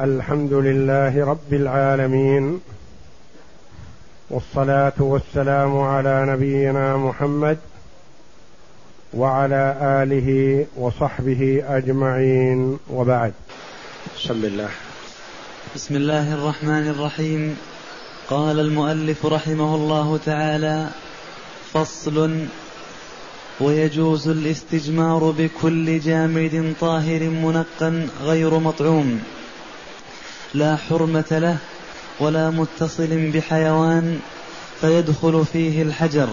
الحمد لله رب العالمين والصلاة والسلام على نبينا محمد وعلى آله وصحبه أجمعين وبعد. بسم الله. بسم الله الرحمن الرحيم. قال المؤلف رحمه الله تعالى فصل ويجوز الاستجمار بكل جامد طاهر منقا غير مطعوم. لا حرمة له ولا متصل بحيوان فيدخل فيه الحجر.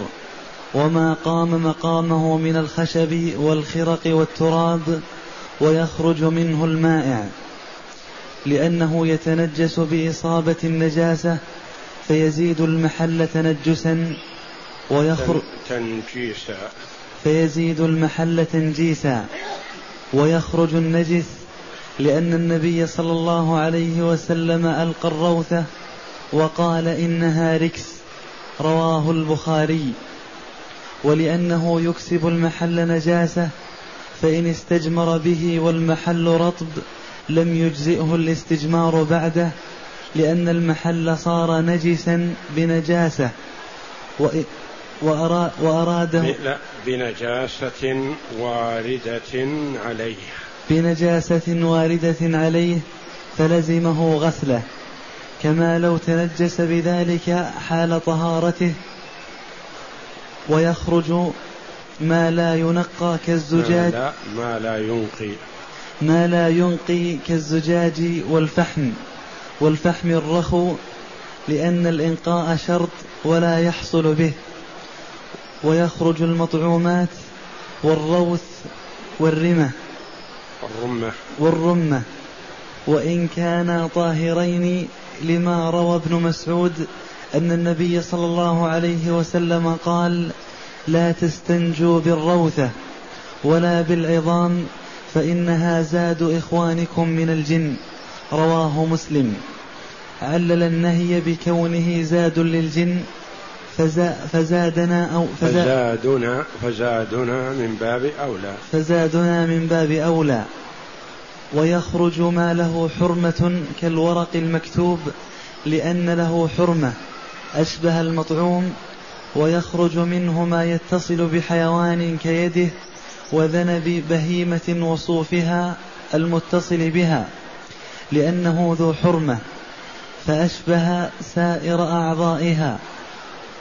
وما قام مقامه من الخشب والخرق والتراب ويخرج منه المائع. لأنه يتنجس بإصابة النجاسة فيزيد المحل تنجسا ويخرج تنجيسا. فيزيد المحل تنجيسا ويخرج النجس لأن النبي صلى الله عليه وسلم ألقى الروثة وقال إنها ركس رواه البخاري. ولأنه يكسب المحل نجاسة فإن استجمر به والمحل رطب لم يجزئه الاستجمار بعده لأن المحل صار نجسا بنجاسة. وأراد لا بنجاسة واردة عليه بنجاسة واردة عليه فلزمه غسله كما لو تنجس بذلك حال طهارته. ويخرج ما لا ينقى كالزجاج. ما لا, ما لا ينقي. ما لا ينقي كالزجاج والفحم. والفحم الرخو لأن الإنقاء شرط ولا يحصل به. ويخرج المطعومات والروث والرمة. والرمة. والرمة. وإن كانا طاهرين لما روى ابن مسعود أن النبي صلى الله عليه وسلم قال لا تستنجوا بالروثة ولا بالعظام فإنها زاد إخوانكم من الجن. رواه مسلم. علل النهي بكونه زاد للجن فزادنا أو فزادنا فزادنا من باب أولى. فزادنا من باب أولى. ويخرج ما له حرمة كالورق المكتوب لأن له حرمة. أشبه المطعوم ويخرج منه ما يتصل بحيوان كيده وذنب بهيمة وصوفها المتصل بها لأنه ذو حرمة. فأشبه سائر أعضائها.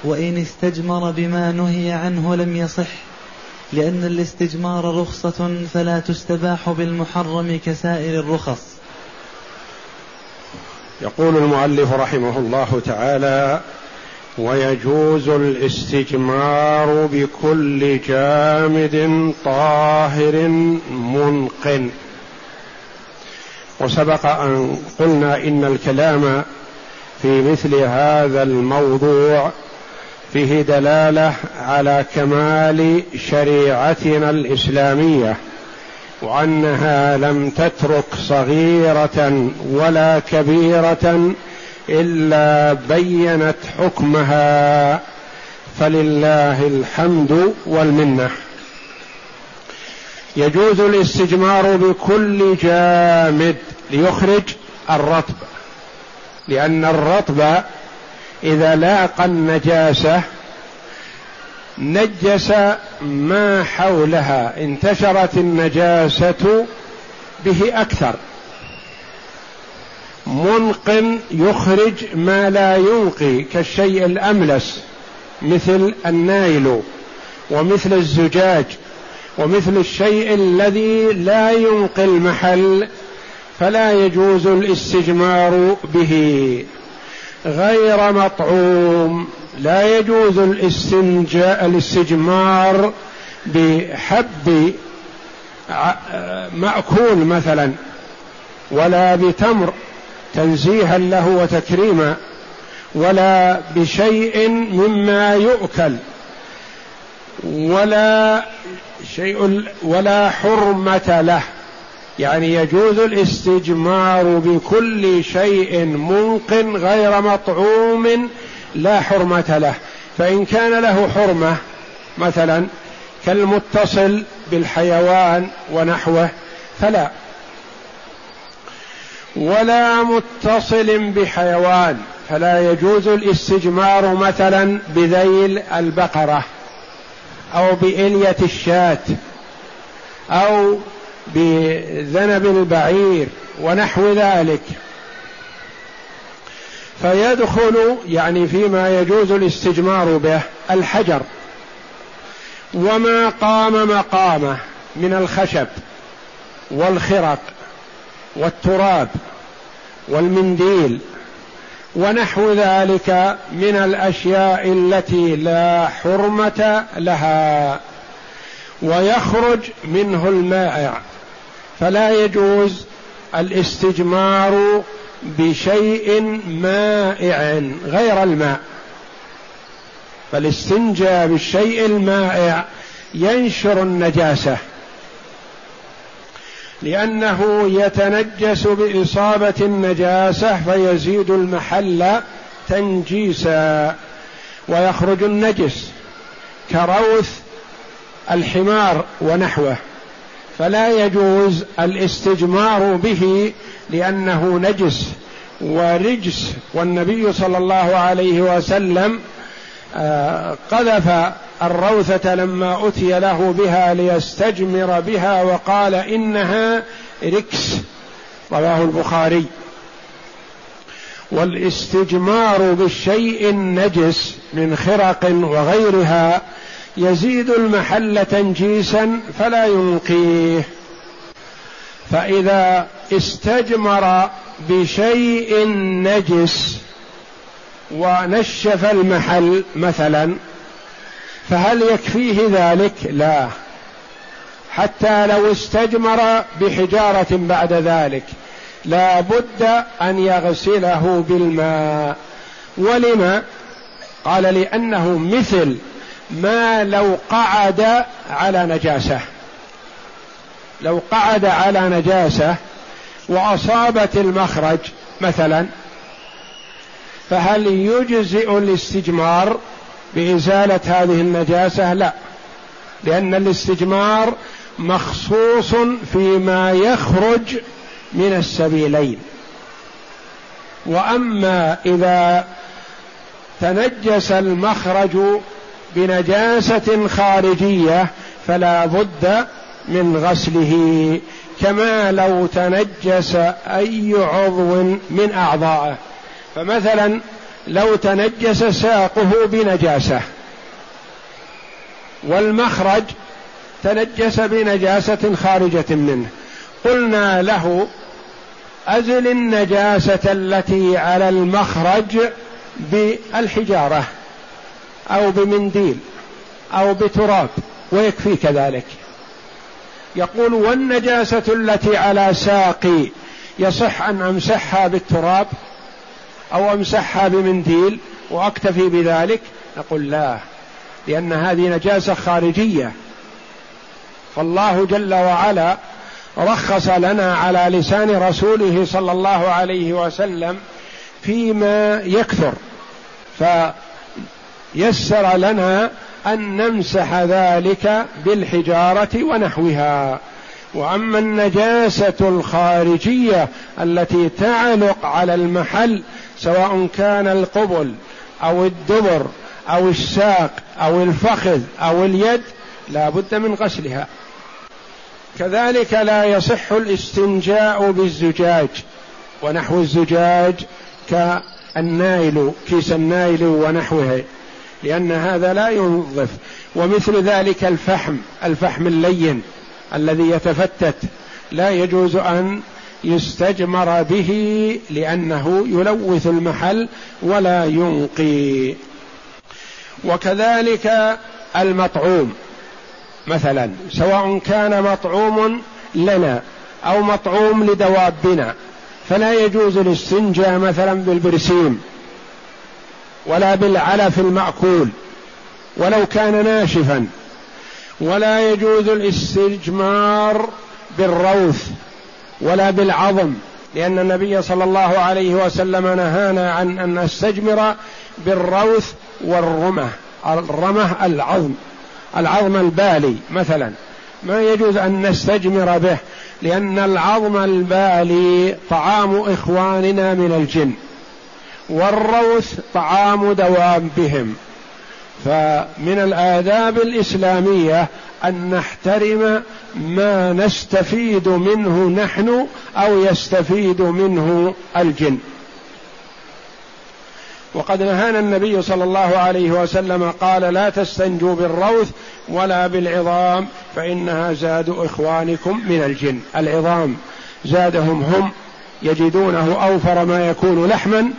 وإن استجمر بما نهي عنه لم يصح لأن الاستجمار رخصة فلا تستباح بالمحرم كسائر الرخص. يقول المؤلف رحمه الله تعالى ويجوز الاستجمار بكل جامد طاهر منقن. وسبق أن قلنا إن الكلام في مثل هذا الموضوع فيه دلالة على كمال شريعتنا الإسلامية وأنها لم تترك صغيرة ولا كبيرة إلا بينت حكمها فلله الحمد والمنة. يجوز الاستجمار بكل جامد ليخرج الرطب لأن الرطب إذا لاقى النجاسة نجس ما حولها انتشرت النجاسة به أكثر. منقن يخرج ما لا ينقي كالشيء الأملس مثل النايل ومثل الزجاج ومثل الشيء الذي لا ينقي المحل فلا يجوز الاستجمار به. غير مطعوم. لا يجوز الاستنجاء الاستجمار بحب مأكول مثلا ولا بتمر تنزيها له وتكريما ولا بشيء مما يؤكل ولا شيء ولا حرمة له. يعني يجوز الاستجمار بكل شيء منقن غير مطعوم لا حرمة له. فإن كان له حرمة مثلا كالمتصل بالحيوان ونحوه فلا. ولا متصل بحيوان فلا يجوز الاستجمار مثلا بذيل البقرة أو بإلية الشاة أو بذنب البعير ونحو ذلك. فيدخل يعني فيما يجوز الاستجمار به الحجر. وما قام مقامه من الخشب والخرق والتراب والمنديل ونحو ذلك من الأشياء التي لا حرمة لها. ويخرج منه المائع. فلا يجوز الاستجمار بشيء مائع غير الماء. فالاستنجاء بالشيء المائع ينشر النجاسة لأنه يتنجس بإصابة النجاسة فيزيد المحل تنجيسا ويخرج النجس كروث الحمار ونحوه. فلا يجوز الاستجمار به لأنه نجس ورجس. والنبي صلى الله عليه وسلم آه، قذف الروثة لما أتي له بها ليستجمر بها وقال إنها ركس رواه البخاري. والاستجمار بالشيء النجس من خرق وغيرها يزيد المحل تنجيسا فلا ينقيه. فإذا استجمر بشيء نجس ونشف المحل مثلا فهل يكفيه ذلك؟ لا. حتى لو استجمر بحجارة بعد ذلك لا بد أن يغسله بالماء. ولما؟ قال لأنه مثل ما لو قعد على نجاسة. لو قعد على نجاسة وأصابت المخرج مثلا فهل يجزئ الاستجمار بإزالة هذه النجاسة؟ لا لأن الاستجمار مخصوص فيما يخرج من السبيلين. وأما إذا تنجس المخرج بنجاسة خارجية فلا بد من غسله كما لو تنجس أي عضو من أعضائه. فمثلا لو تنجس ساقه بنجاسة والمخرج تنجس بنجاسة خارجة منه. قلنا له أزل النجاسة التي على المخرج بالحجارة. أو بمنديل أو بتراب ويكفيك ذلك يقول والنجاسة التي على ساقي يصح أن أمسحها بالتراب أو أمسحها بمنديل وأكتفي بذلك؟ نقول لا لأن هذه نجاسة خارجية. فالله جل وعلا رخص لنا على لسان رسوله صلى الله عليه وسلم فيما يكثر. فيسر لنا أن نمسح ذلك بالحجارة ونحوها. وأما النجاسة الخارجية التي تعلق على المحل سواء كان القبل أو الدبر أو الساق أو الفخذ أو اليد لا بد من غسلها. كذلك لا يصح الاستنجاء بالزجاج. ونحو الزجاج كالنايلون كيس النايلون ونحوه. لأن هذا لا ينظف. ومثل ذلك الفحم الفحم اللين الذي يتفتت. لا يجوز أن يستجمر به لأنه يلوث المحل ولا ينقي. وكذلك المطعوم. مثلا سواء كان مطعوم لنا أو مطعوم لدوابنا فلا يجوز الاستنجاء مثلا بالبرسيم. ولا بالعلف الماكول ولو كان ناشفا ولا يجوز الاستجمار بالروث ولا بالعظم لأن النبي صلى الله عليه وسلم نهانا عن أن نستجمر بالروث والرمة الرمة العظم العظم البالي مثلا. ما يجوز أن نستجمر به لأن العظم البالي طعام إخواننا من الجن. والروث طعام دوابهم. فمن الآداب الإسلامية أن نحترم ما نستفيد منه نحن أو يستفيد منه الجن. وقد نهانا النبي صلى الله عليه وسلم قال لا تستنجوا بالروث ولا بالعظام فإنها زاد إخوانكم من الجن. العظام زادهم هم يجدونه أوفر ما يكون لحما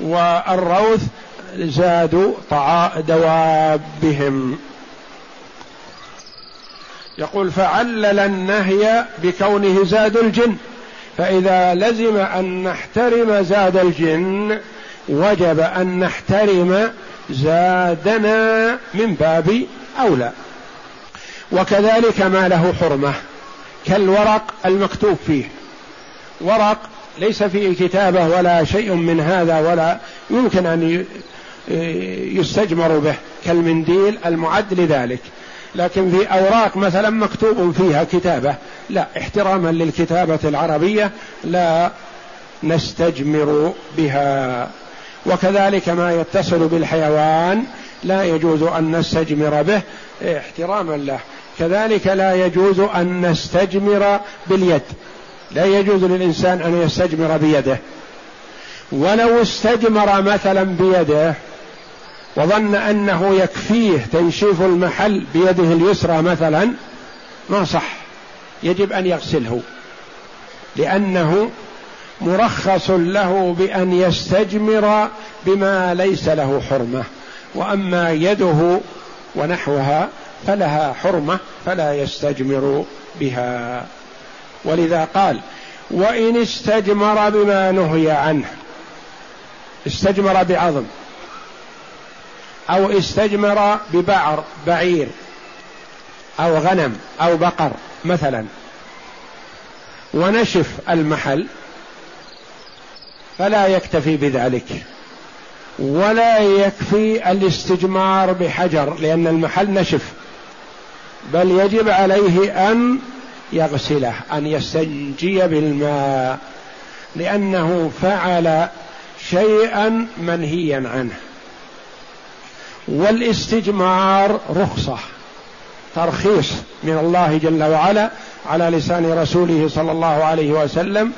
والروث زادوا دوابهم. يقول فعلل النهي بكونه زاد الجن فإذا لزم أن نحترم زاد الجن وجب أن نحترم زادنا من باب أولى. وكذلك ما له حرمة كالورق المكتوب فيه. ورق ليس فيه كتابة ولا شيء من هذا ولا يمكن أن يستجمر به كالمنديل المعد لذلك لكن في أوراق مثلا مكتوب فيها كتابة. لا احتراما للكتابة العربية لا نستجمر بها. وكذلك ما يتصل بالحيوان لا يجوز أن نستجمر به احتراما له. كذلك لا يجوز أن نستجمر باليد. لا يجوز للإنسان أن يستجمر بيده. ولو استجمر مثلا بيده وظن أنه يكفيه تنشيف المحل بيده اليسرى مثلا ما صح. يجب أن يغسله لأنه مرخص له بأن يستجمر بما ليس له حرمة. وأما يده ونحوها فلها حرمة فلا يستجمر بها. ولذا قال وإن استجمر بما نهي عنه استجمر بعظم أو استجمر ببعر بعير أو غنم أو بقر مثلا ونشف المحل فلا يكتفي بذلك ولا يكفي الاستجمار بحجر لأن المحل نشف بل يجب عليه أن يغسله أن يستنجي بالماء لأنه فعل شيئا منهيا عنه. والاستجمار رخصة ترخيص من الله جل وعلا على لسان رسوله صلى الله عليه وسلم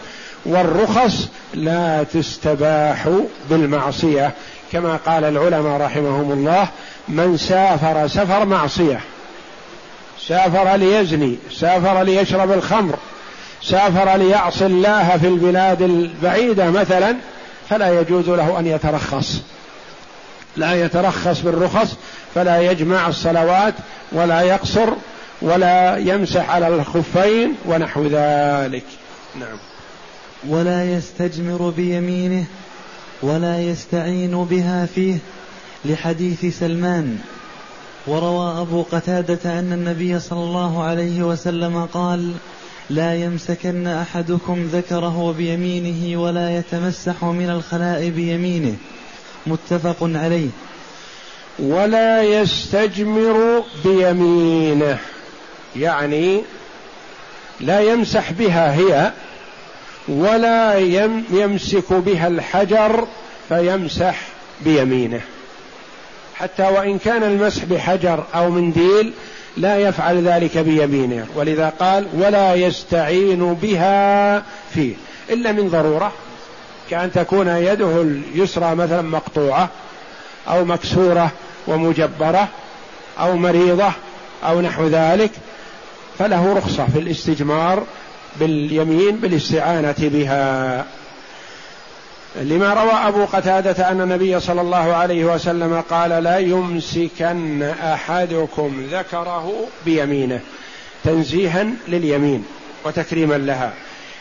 والرخص لا تستباح بالمعصية كما قال العلماء رحمهم الله من سافر سفر معصية سافر ليزني سافر ليشرب الخمر سافر ليعصي الله في البلاد البعيدة مثلا فلا يجوز له أن يترخص. لا يترخص بالرخص فلا يجمع الصلوات ولا يقصر ولا يمسح على الخفين ونحو ذلك. نعم. ولا يستجمر بيمينه ولا يستعين بها فيه لحديث سلمان وروى أبو قتادة أن النبي صلى الله عليه وسلم قال لا يمسكن أحدكم ذكره بيمينه ولا يتمسح من الخلاء بيمينه. متفق عليه. ولا يستجمر بيمينه. يعني لا يمسح بها هي ولا يمسك بها الحجر فيمسح بيمينه. حتى وإن كان المسح بحجر أو منديل لا يفعل ذلك بيمينه. ولذا قال ولا يستعين بها فيه. إلا من ضرورة كأن تكون يده اليسرى مثلا مقطوعة أو مكسورة ومجبرة أو مريضة أو نحو ذلك فله رخصة في الاستجمار باليمين بالاستعانة بها. لما روى أبو قتادة أن النبي صلى الله عليه وسلم قال لا يمسكن أحدكم ذكره بيمينه تنزيها لليمين وتكريما لها.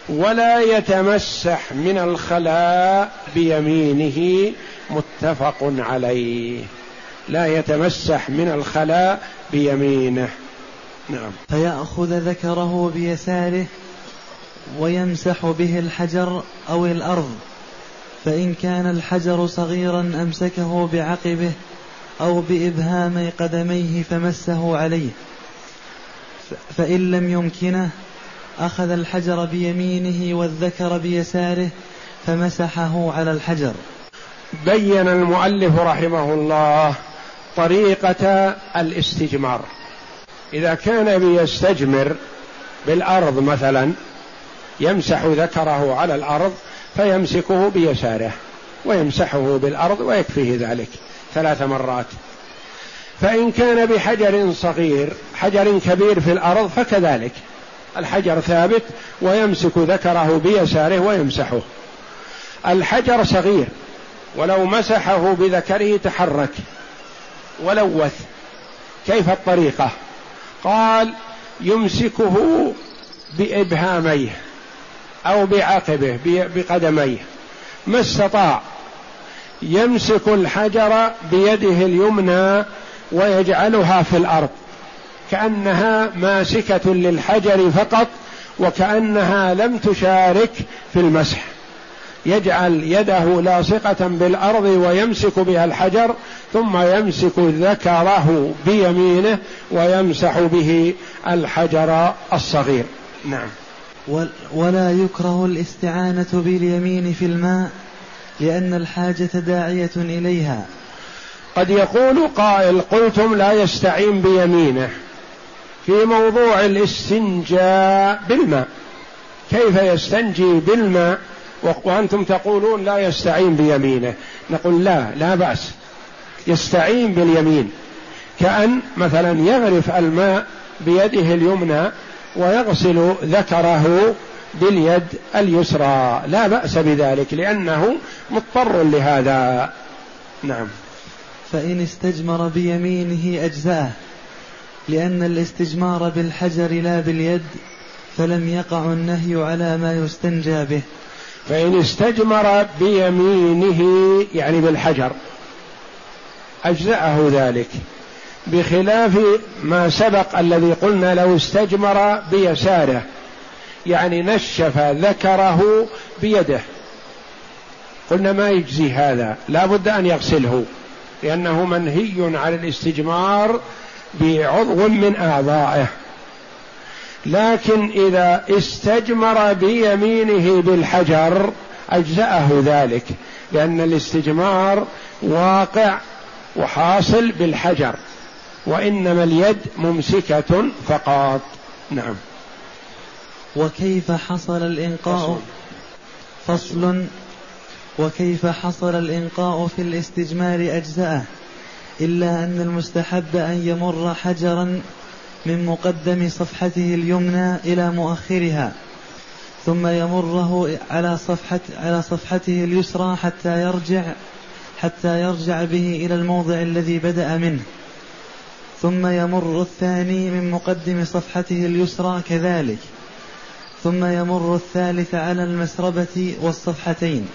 ولا يتمسح من الخلاء بيمينه متفق عليه. لا يتمسح من الخلاء بيمينه. نعم. فيأخذ ذكره بيساره ويمسح به الحجر أو الأرض. فإن كان الحجر صغيرا أمسكه بعقبه أو بإبهامي قدميه فمسه عليه. فإن لم يمكنه أخذ الحجر بيمينه والذكر بيساره فمسحه على الحجر. بين المؤلف رحمه الله طريقة الاستجمار. إذا كان بيستجمر بالأرض مثلا يمسح ذكره على الأرض فيمسكه بيساره ويمسحه بالأرض ويكفيه ذلك ثلاث مرات. فإن كان بحجر صغير حجر كبير في الأرض فكذلك. الحجر ثابت ويمسك ذكره بيساره ويمسحه. الحجر صغير ولو مسحه بذكره تحرك. ولوث كيف الطريقة؟ قال يمسكه بإبهاميه. أو بعقبه بقدميه. ما استطاع. يمسك الحجر بيده اليمنى ويجعلها في الأرض. كأنها ماسكة للحجر فقط وكأنها لم تشارك في المسح. يجعل يده لاصقة بالأرض ويمسك بها الحجر ثم يمسك ذكره بيمينه ويمسح به الحجر الصغير. نعم. ولا يكره الاستعانة باليمين في الماء لأن الحاجة داعية إليها. قد يقول قائل قلتم لا يستعين بيمينه. في موضوع الاستنجاء بالماء كيف يستنجي بالماء؟ وأنتم تقولون لا يستعين بيمينه. نقول لا لا بأس. يستعين باليمين. كأن مثلا يغرف الماء بيده اليمنى ويغسل ذكره باليد اليسرى. لا بأس بذلك لأنه مضطر لهذا. نعم. فإن استجمر بيمينه أجزاه لأن الاستجمار بالحجر لا باليد فلم يقع النهي على ما يستنجى به. فإن استجمر بيمينه يعني بالحجر أجزأه ذلك. بخلاف ما سبق الذي قلنا لو استجمر بيساره. يعني نشف ذكره بيده. قلنا ما يجزي هذا. لا بد أن يغسله. لأنه منهي عن الاستجمار بعضو من أعضائه. لكن إذا استجمر بيمينه بالحجر أجزأه ذلك. لأن الاستجمار واقع وحاصل بالحجر. وإنما اليد ممسكة فقط. نعم. وكيف حصل الإنقاء؟ فصل. وكيف حصل الإنقاء في الاستجمار أجزأه إلا أن المستحب أن يمر حجرا من مقدم صفحته اليمنى إلى مؤخرها ثم يمره على صفحة على صفحته اليسرى حتى يرجع حتى يرجع به إلى الموضع الذي بدأ منه. ثم يمر الثاني من مقدم صفحته اليسرى كذلك. ثم يمر الثالث على المسربة والصفحتين.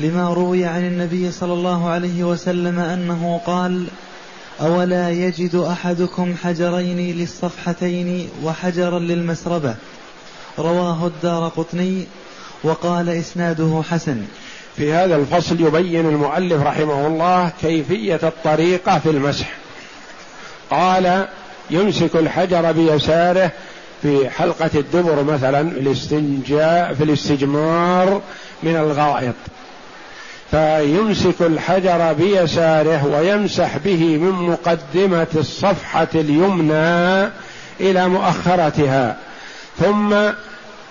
لما روي عن النبي صلى الله عليه وسلم أنه قال أولا يجد أحدكم حجرين للصفحتين وحجرا للمسربة. رواه الدار قطني وقال إسناده حسن. في هذا الفصل يبين المؤلف رحمه الله كيفية الطريقة في المسح. قال يمسك الحجر بيساره في حلقة الدبر مثلا في الاستنجاء في الاستجمار من الغائط. فيمسك الحجر بيساره ويمسح به من مقدمة الصفحة اليمنى إلى مؤخرتها. ثم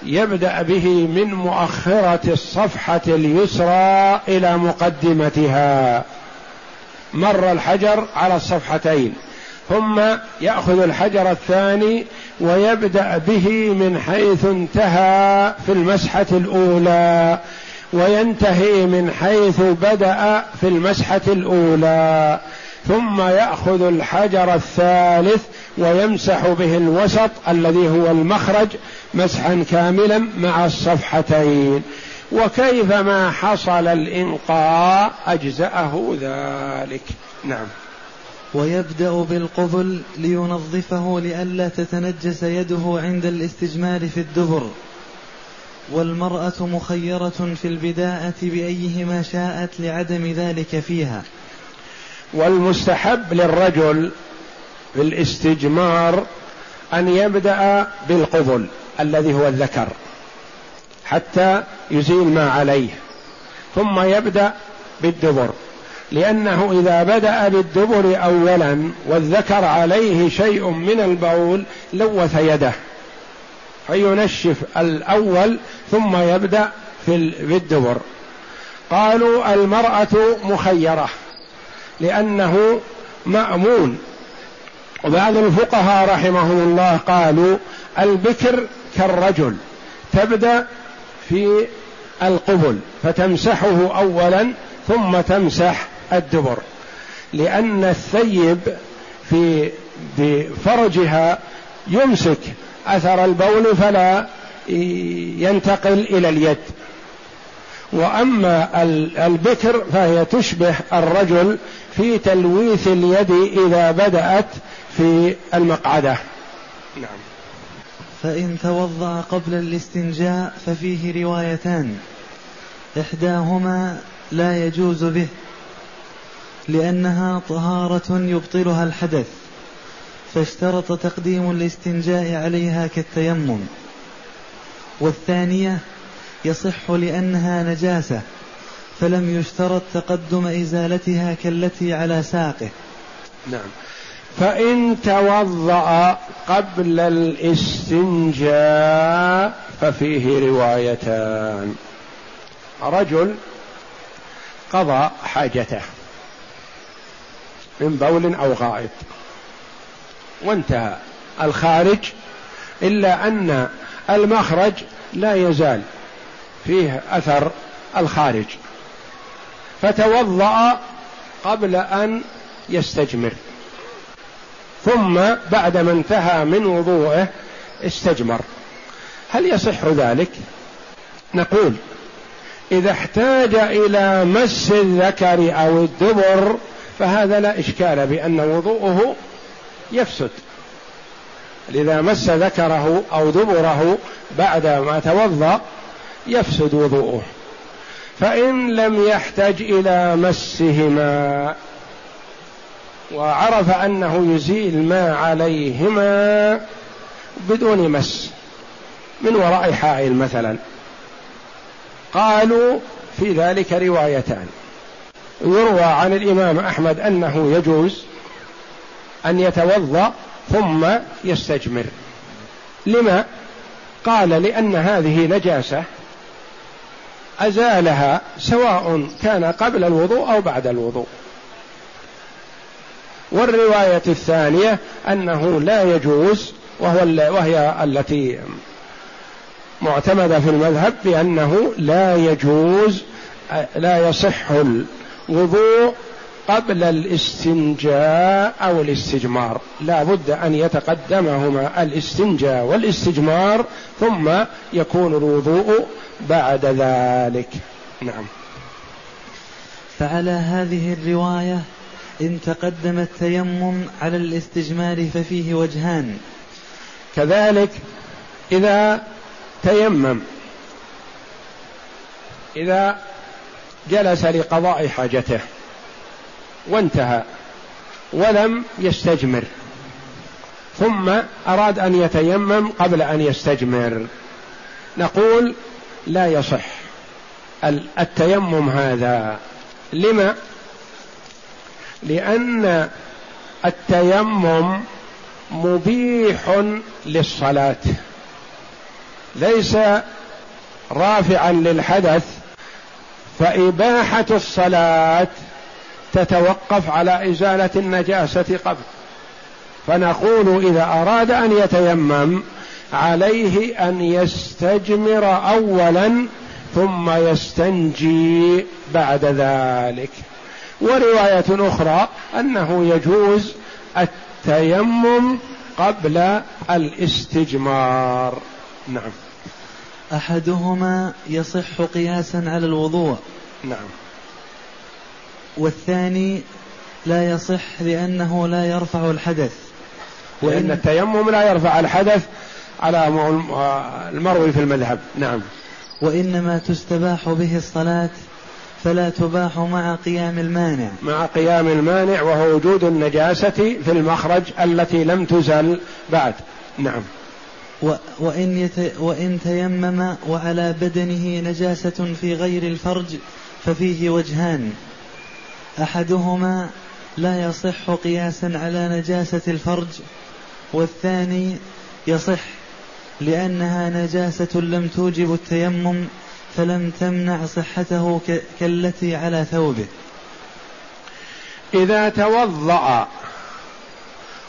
يبدأ به من مؤخرة الصفحة اليسرى إلى مقدمتها. مر الحجر على الصفحتين. ثم يأخذ الحجر الثاني ويبدأ به من حيث انتهى في المسحة الأولى وينتهي من حيث بدأ في المسحة الأولى. ثم يأخذ الحجر الثالث ويمسح به الوسط الذي هو المخرج مسحا كاملا مع الصفحتين. وكيفما حصل الإنقاء أجزأه ذلك. نعم. ويبدأ بالقبل لينظفه لئلا تتنجس يده عند الاستجمار في الدبر. والمرأة مخيرة في البداءة بأيهما شاءت لعدم ذلك فيها. والمستحب للرجل في الاستجمار أن يبدأ بالقبل الذي هو الذكر حتى يزيل ما عليه ثم يبدأ بالدبر. لأنه إذا بدأ بالدبر أولا والذكر عليه شيء من البول لوث يده فينشف الأول ثم يبدأ في بالدبر. قالوا المرأة مخيرة لأنه مأمون. وبعض الفقهاء رحمهم الله قالوا البكر كالرجل تبدأ في القبل فتمسحه أولا ثم تمسح الدبر لأن الثيب في بفرجها يمسك أثر البول فلا ينتقل إلى اليد. وأما البكر فهي تشبه الرجل في تلويث اليد إذا بدأت في المقعدة. نعم. فإن توضأ قبل الاستنجاء ففيه روايتان إحداهما لا يجوز به لأنها طهارة يبطلها الحدث فاشترط تقديم الاستنجاء عليها كالتيمم. والثانية يصح لأنها نجاسة فلم يشترط تقدم إزالتها كالتي على ساقه. نعم. فإن توضأ قبل الاستنجاء ففيه روايتان. رجل قضى حاجته. من بول أو غائط وانتهى. الخارج إلا أن المخرج لا يزال فيه أثر الخارج. فتوضأ قبل أن يستجمر. ثم بعدما انتهى من وضوءه استجمر. هل يصح ذلك؟ نقول إذا احتاج إلى مس الذكر أو الدبر فهذا لا إشكال بأن وضوءه يفسد. إذا مس ذكره أو دبره بعد ما توضأ يفسد وضوءه. فإن لم يحتج إلى مسهما وعرف أنه يزيل ما عليهما بدون مس من وراء حائل مثلا. قالوا في ذلك روايتان. يروى عن الإمام أحمد أنه يجوز أن يتوضأ ثم يستجمر. لما؟ قال لأن هذه نجاسة أزالها سواء كان قبل الوضوء أو بعد الوضوء. والرواية الثانية أنه لا يجوز وهو وهي التي معتمدة في المذهب بأنه لا يجوز لا يصح الوضوء قبل الاستنجاء أو الاستجمار. لا بد أن يتقدمهما الاستنجاء والاستجمار ثم يكون الوضوء بعد ذلك. نعم. فعلى هذه الرواية إن تقدم التيمم على الاستجمار ففيه وجهان. كذلك إذا تيمم إذا جلس لقضاء حاجته. وانتهى. ولم يستجمر. ثم أراد أن يتيمم قبل أن يستجمر. نقول لا يصح. التيمم هذا. لما؟ لأن التيمم مبيح للصلاة. ليس رافعا للحدث فإباحة الصلاة تتوقف على إزالة النجاسة قبل. فنقول إذا أراد أن يتيمم عليه أن يستجمر اولا ثم يستنجي بعد ذلك. ورواية أخرى أنه يجوز التيمم قبل الاستجمار. نعم. أحدهما يصح قياسا على الوضوء. نعم. والثاني لا يصح لأنه لا يرفع الحدث. وان التيمم لا يرفع الحدث على المروي في المذهب. نعم. وإنما تستباح به الصلاة فلا تباح مع قيام المانع. مع قيام المانع وهو وجود النجاسة في المخرج التي لم تزل بعد. نعم. وإن, يت وإن تيمم وعلى بدنه نجاسة في غير الفرج ففيه وجهان. أحدهما لا يصح قياسا على نجاسة الفرج والثاني يصح لأنها نجاسة لم توجب التيمم فلم تمنع صحته كالتي على ثوبه. إذا توضأ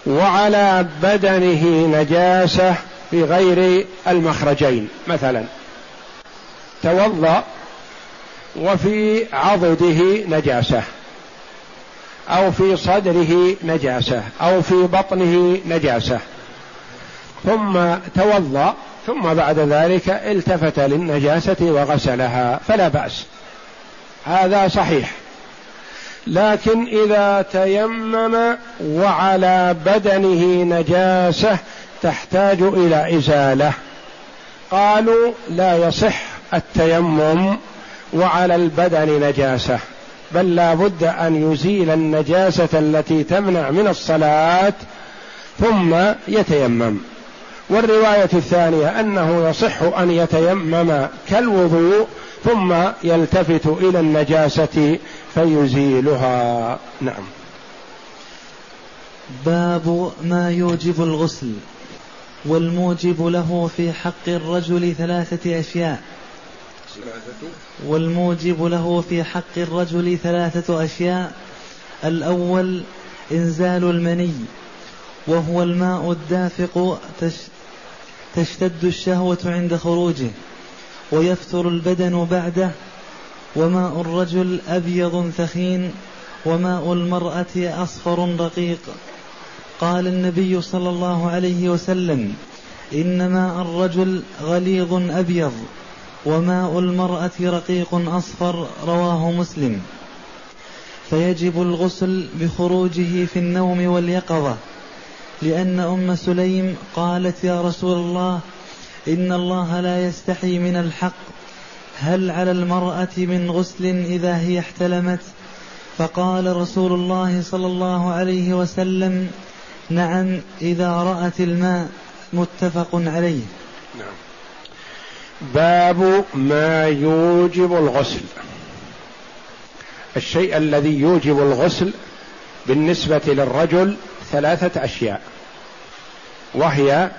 وعلى بدنه نجاسة في غير المخرجين مثلا توضأ وفي عضده نجاسة أو في صدره نجاسة أو في بطنه نجاسة. ثم توضأ ثم بعد ذلك التفت للنجاسة وغسلها فلا بأس. هذا صحيح. لكن إذا تيمم وعلى بدنه نجاسة تحتاج إلى إزالة. قالوا لا يصح التيمم وعلى البدن نجاسة بل لا بد أن يزيل النجاسة التي تمنع من الصلاة ثم يتيمم. والرواية الثانية أنه يصح أن يتيمم كالوضوء ثم يلتفت إلى النجاسة فيزيلها. نعم. باب ما يوجب الغسل. والموجب له في حق الرجل ثلاثة أشياء. والموجب له في حق الرجل ثلاثة أشياء. الأول إنزال المني وهو الماء الدافق تشتد الشهوة عند خروجه ويفتر البدن بعده. وماء الرجل أبيض ثخين وماء المرأة أصفر رقيق. قال النبي صلى الله عليه وسلم إن ماء الرجل غليظ أبيض وماء المرأة رقيق أصفر رواه مسلم. فيجب الغسل بخروجه في النوم واليقظة لأن أم سليم قالت يا رسول الله إن الله لا يستحي من الحق هل على المرأة من غسل إذا هي احتلمت؟ فقال رسول الله صلى الله عليه وسلم نعم إذا رأت الماء متفق عليه. نعم. باب ما يوجب الغسل. الشيء الذي يوجب الغسل بالنسبة للرجل ثلاثة أشياء. وهي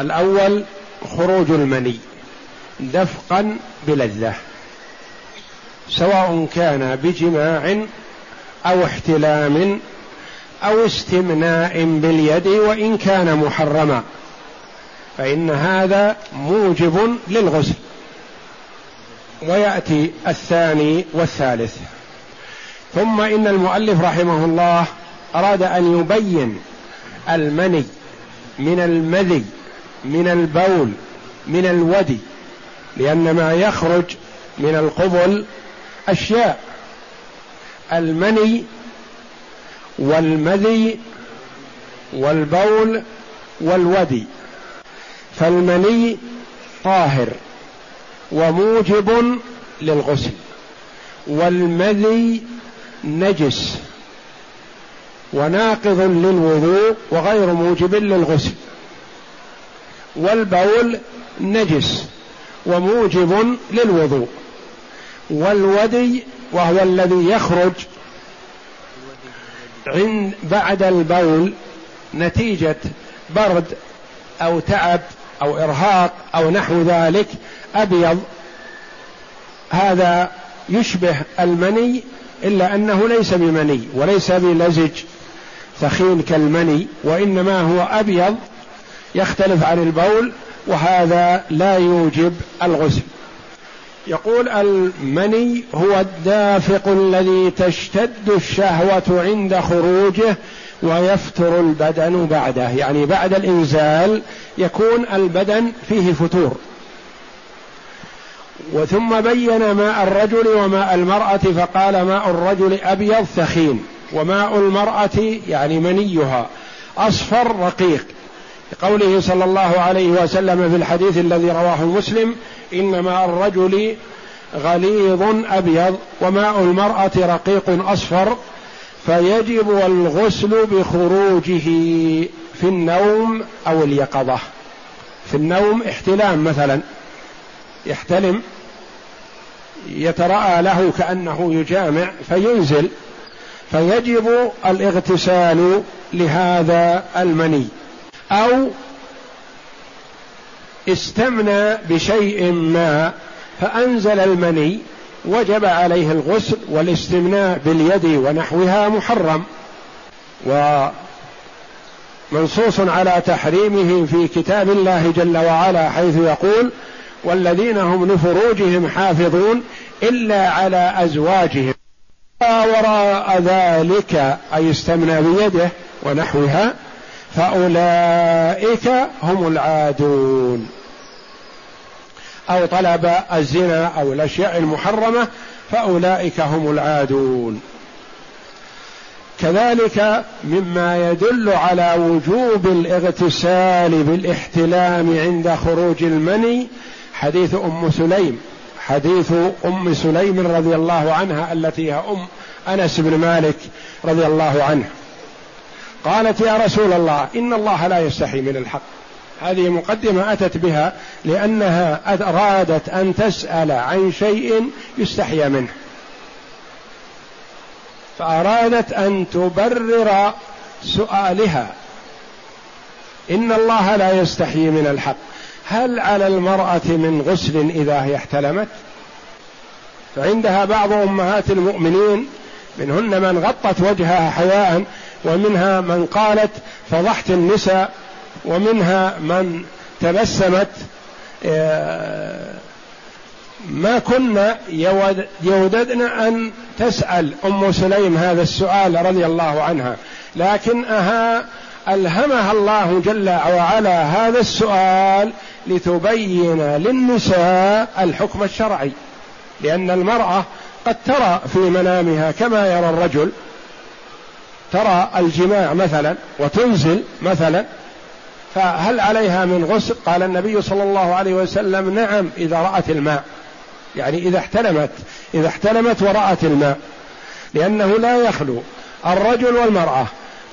الأول خروج المني دفقا بلذة سواء كان بجماع أو احتلام أو استمناء باليد وإن كان محرما. فإن هذا موجب للغسل. ويأتي الثاني والثالث. ثم إن المؤلف رحمه الله أراد أن يبين المني من المذي من البول من الودي لأن ما يخرج من القبل أشياء. المني والمذي والبول والودي. فالمني طاهر وموجب للغسل. والمذي نجس وناقض للوضوء وغير موجب للغسل. والبول نجس وموجب للوضوء. والودي وهو الذي يخرج عند بعد البول نتيجة برد أو تعب أو إرهاق أو نحو ذلك أبيض. هذا يشبه المني إلا أنه ليس بمني وليس بلزج ثخين كالمني وإنما هو أبيض يختلف عن البول وهذا لا يوجب الغسل. يقول المني هو الدافق الذي تشتد الشهوة عند خروجه ويفتر البدن بعده. يعني بعد الإنزال يكون البدن فيه فتور. وثم بين ماء الرجل وماء المرأة فقال ماء الرجل أبيض ثخين وماء المرأة يعني منيها أصفر رقيق. قوله صلى الله عليه وسلم في الحديث الذي رواه مسلم إن ماء الرجل غليظ أبيض وماء المرأة رقيق أصفر فيجب الغسل بخروجه في النوم أو اليقظة. في النوم احتلام مثلا. يحتلم يتراءى له كأنه يجامع فينزل. فيجب الاغتسال لهذا المني. أو استمنى بشيء ما فأنزل المني وجب عليه الغسل والاستمناء باليد ونحوها محرم ومنصوص على تحريمه في كتاب الله جل وعلا حيث يقول والذين هم لفروجهم حافظون إلا على أزواجهم. وراء ذلك أي استمنى بيده ونحوها فأولئك هم العادون. أو طلب الزنا أو الأشياء المحرمة فأولئك هم العادون. كذلك مما يدل على وجوب الاغتسال بالاحتلام عند خروج المني حديث أم سليم. حديث أم سليم رضي الله عنها التي هي أم أنس بن مالك رضي الله عنه. قالت يا رسول الله إن الله لا يستحي من الحق. هذه مقدمة أتت بها لأنها أرادت أن تسأل عن شيء يستحيا منه. فأرادت أن تبرر سؤالها. إن الله لا يستحيي من الحق. هل على المرأة من غسل إذا هي احتلمت؟ فعندها بعض أمهات المؤمنين منهن من غطت وجهها حياء ومنها من قالت فضحت النساء ومنها من تبسمت آه، ما كنا يوددن أن تسأل أم سليم هذا السؤال رضي الله عنها. لكنها ألهمها الله جل وعلا هذا السؤال لتبين للنساء الحكم الشرعي. لأن المرأة قد ترى في منامها كما يرى الرجل ترى الجماع مثلا وتنزل مثلا فهل عليها من غسل؟ قال النبي صلى الله عليه وسلم نعم إذا رأت الماء. يعني إذا احتلمت إذا احتلمت ورأت الماء. لأنه لا يخلو. الرجل والمرأة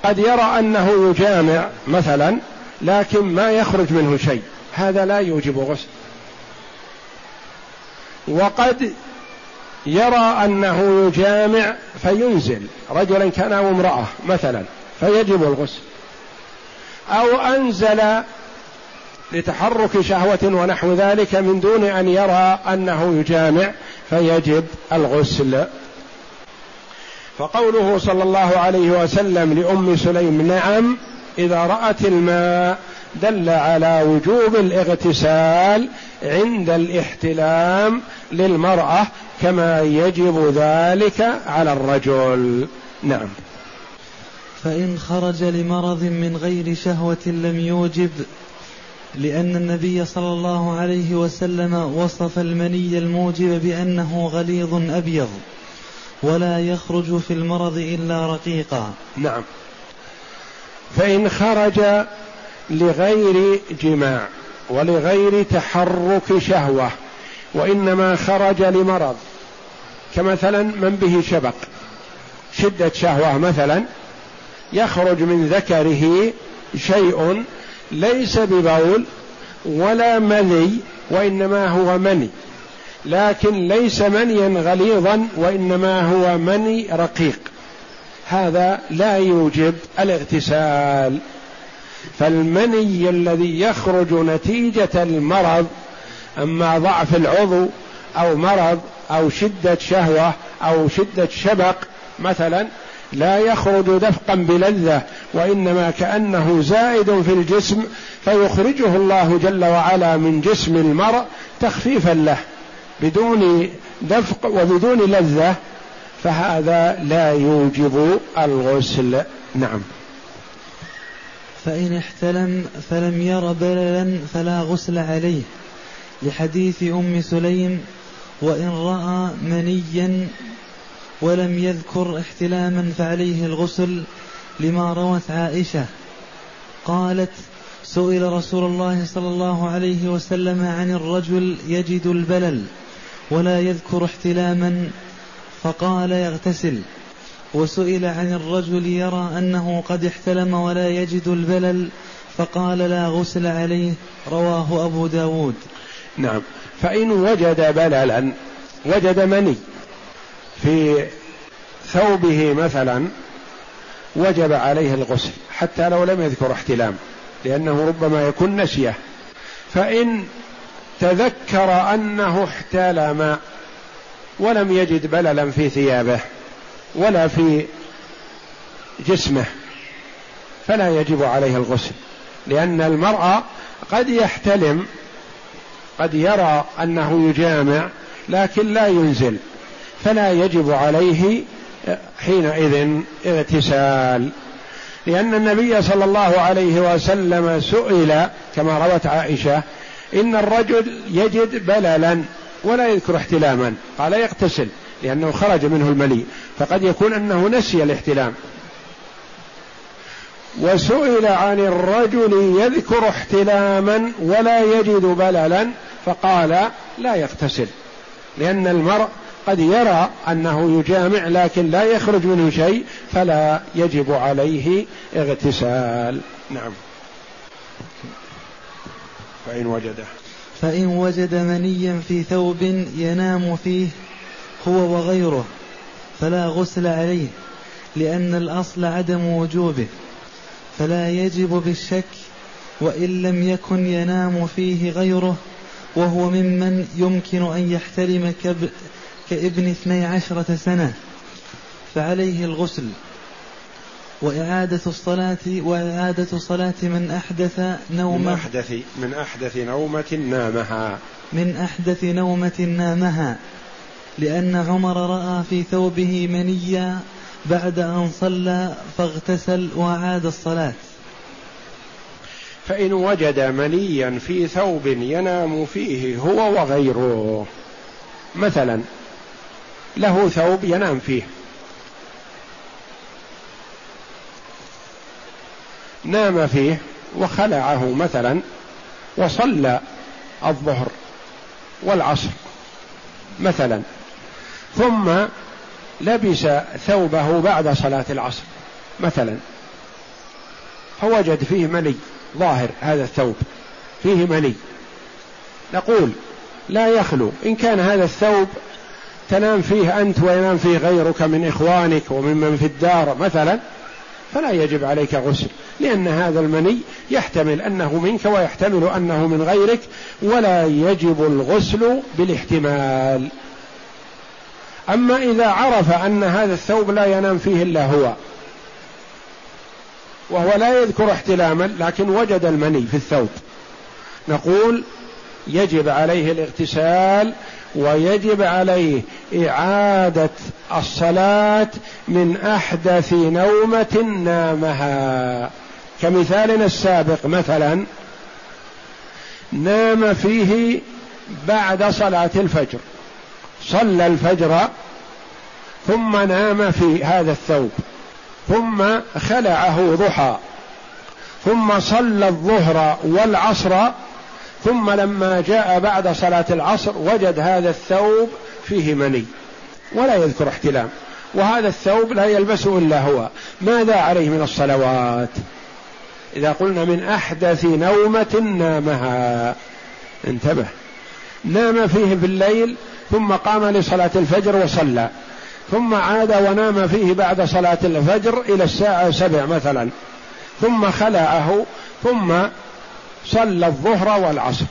قد يرى أنه يجامع مثلا لكن ما يخرج منه شيء. هذا لا يوجب غسل. وقد يرى أنه يجامع فينزل رجلا كان أو امرأة مثلا فيجب الغسل. أو أنزل لتحرك شهوة ونحو ذلك من دون أن يرى أنه يجامع فيجب الغسل. فقوله صلى الله عليه وسلم لأم سليم نعم إذا رأت الماء دل على وجوب الاغتسال عند الاحتلام للمرأة كما يجب ذلك على الرجل. نعم. فإن خرج لمرض من غير شهوة لم يوجب لأن النبي صلى الله عليه وسلم وصف المني الموجب بأنه غليظ أبيض ولا يخرج في المرض إلا رقيقا. نعم. فإن خرج لغير جماع ولغير تحرك شهوة وإنما خرج لمرض. كمثلا من به شبق. شدة شهوة مثلا. يخرج من ذكره شيء ليس ببول ولا مذي وإنما هو مني. لكن ليس منيا غليظا وإنما هو مني رقيق. هذا لا يوجب الاغتسال. فالمني الذي يخرج نتيجة المرض أما ضعف العضو أو مرض أو شدة شهوة أو شدة شبق مثلا لا يخرج دفقا بلذة وإنما كأنه زائد في الجسم فيخرجه الله جل وعلا من جسم المرء تخفيفا له بدون دفق وبدون لذة فهذا لا يوجب الغسل. نعم. فإن احتلم فلم ير بللا فلا غسل عليه. لحديث أم سليم وإن رأى منيا ولم يذكر احتلاما فعليه الغسل لما روت عائشة. قالت سئل رسول الله صلى الله عليه وسلم عن الرجل يجد البلل ولا يذكر احتلاما فقال يغتسل. وسئل عن الرجل يرى أنه قد احتلم ولا يجد البلل فقال لا غسل عليه رواه أبو داود. نعم. فإن وجد بللا وجد مني. في ثوبه مثلا وجب عليه الغسل حتى لو لم يذكر احتلام لأنه ربما يكون نسية. فإن تذكر أنه احتلم ولم يجد بللا في ثيابه ولا في جسمه فلا يجب عليه الغسل لأن المرأة قد يحتلم قد يرى أنه يجامع لكن لا ينزل فلا يجب عليه حينئذ اغتسال. لأن النبي صلى الله عليه وسلم سئل كما روت عائشة إن الرجل يجد بللا ولا يذكر احتلاما قال يغتسل لأنه خرج منه الملي فقد يكون أنه نسي الاحتلام. وسئل عن الرجل يذكر احتلاما ولا يجد بللا فقال لا يغتسل لأن المرء قد يرى أنه يجامع لكن لا يخرج منه شيء فلا يجب عليه اغتسال. نعم. فإن وجده. فإن وجد منيا في ثوب ينام فيه هو وغيره فلا غسل عليه لأن الأصل عدم وجوبه فلا يجب بالشك وإن لم يكن ينام فيه غيره وهو ممن يمكن أن يحترم كابن اثني عشرة سنة فعليه الغسل. وإعادة الصلاة وإعادة صلاة من أحدث نومة من أحدث من أحدث نومة نامها. من أحدث نومة نامها لأن عمر رأى في ثوبه منيا بعد أن صلى فاغتسل وأعاد الصلاة. فإن وجد منيا في ثوب ينام فيه هو وغيره. مثلا له ثوب ينام فيه. نام فيه وخلعه مثلا وصلى الظهر والعصر مثلا ثم لبس ثوبه بعد صلاة العصر مثلا فوجد فيه مني. ظاهر هذا الثوب. فيه مني. نقول لا يخلو. إن كان هذا الثوب تنام فيه أنت وينام فيه غيرك من إخوانك وممن في الدار مثلا فلا يجب عليك غسل. لأن هذا المني يحتمل أنه منك ويحتمل أنه من غيرك ولا يجب الغسل بالاحتمال. أما إذا عرف أن هذا الثوب لا ينام فيه إلا هو وهو لا يذكر احتلاما لكن وجد المني في الثوب. نقول يجب عليه الاغتسال ويجب عليه إعادة الصلاة من أحدث نومة نامها. كمثالنا السابق مثلا نام فيه بعد صلاة الفجر. صلى الفجر ثم نام في هذا الثوب. ثم خلعه ضحى. ثم صلى الظهر والعصر. ثم لما جاء بعد صلاة العصر وجد هذا الثوب فيه مني. ولا يذكر احتلام. وهذا الثوب لا يلبسه إلا هو. ماذا عليه من الصلوات؟ إذا قلنا من أحدث نومة نامها. انتبه. نام فيه بالليل ثم قام لصلاة الفجر وصلى. ثم عاد ونام فيه بعد صلاة الفجر إلى الساعة سبع مثلا. ثم خلعه ثم صلى الظهر والعصر.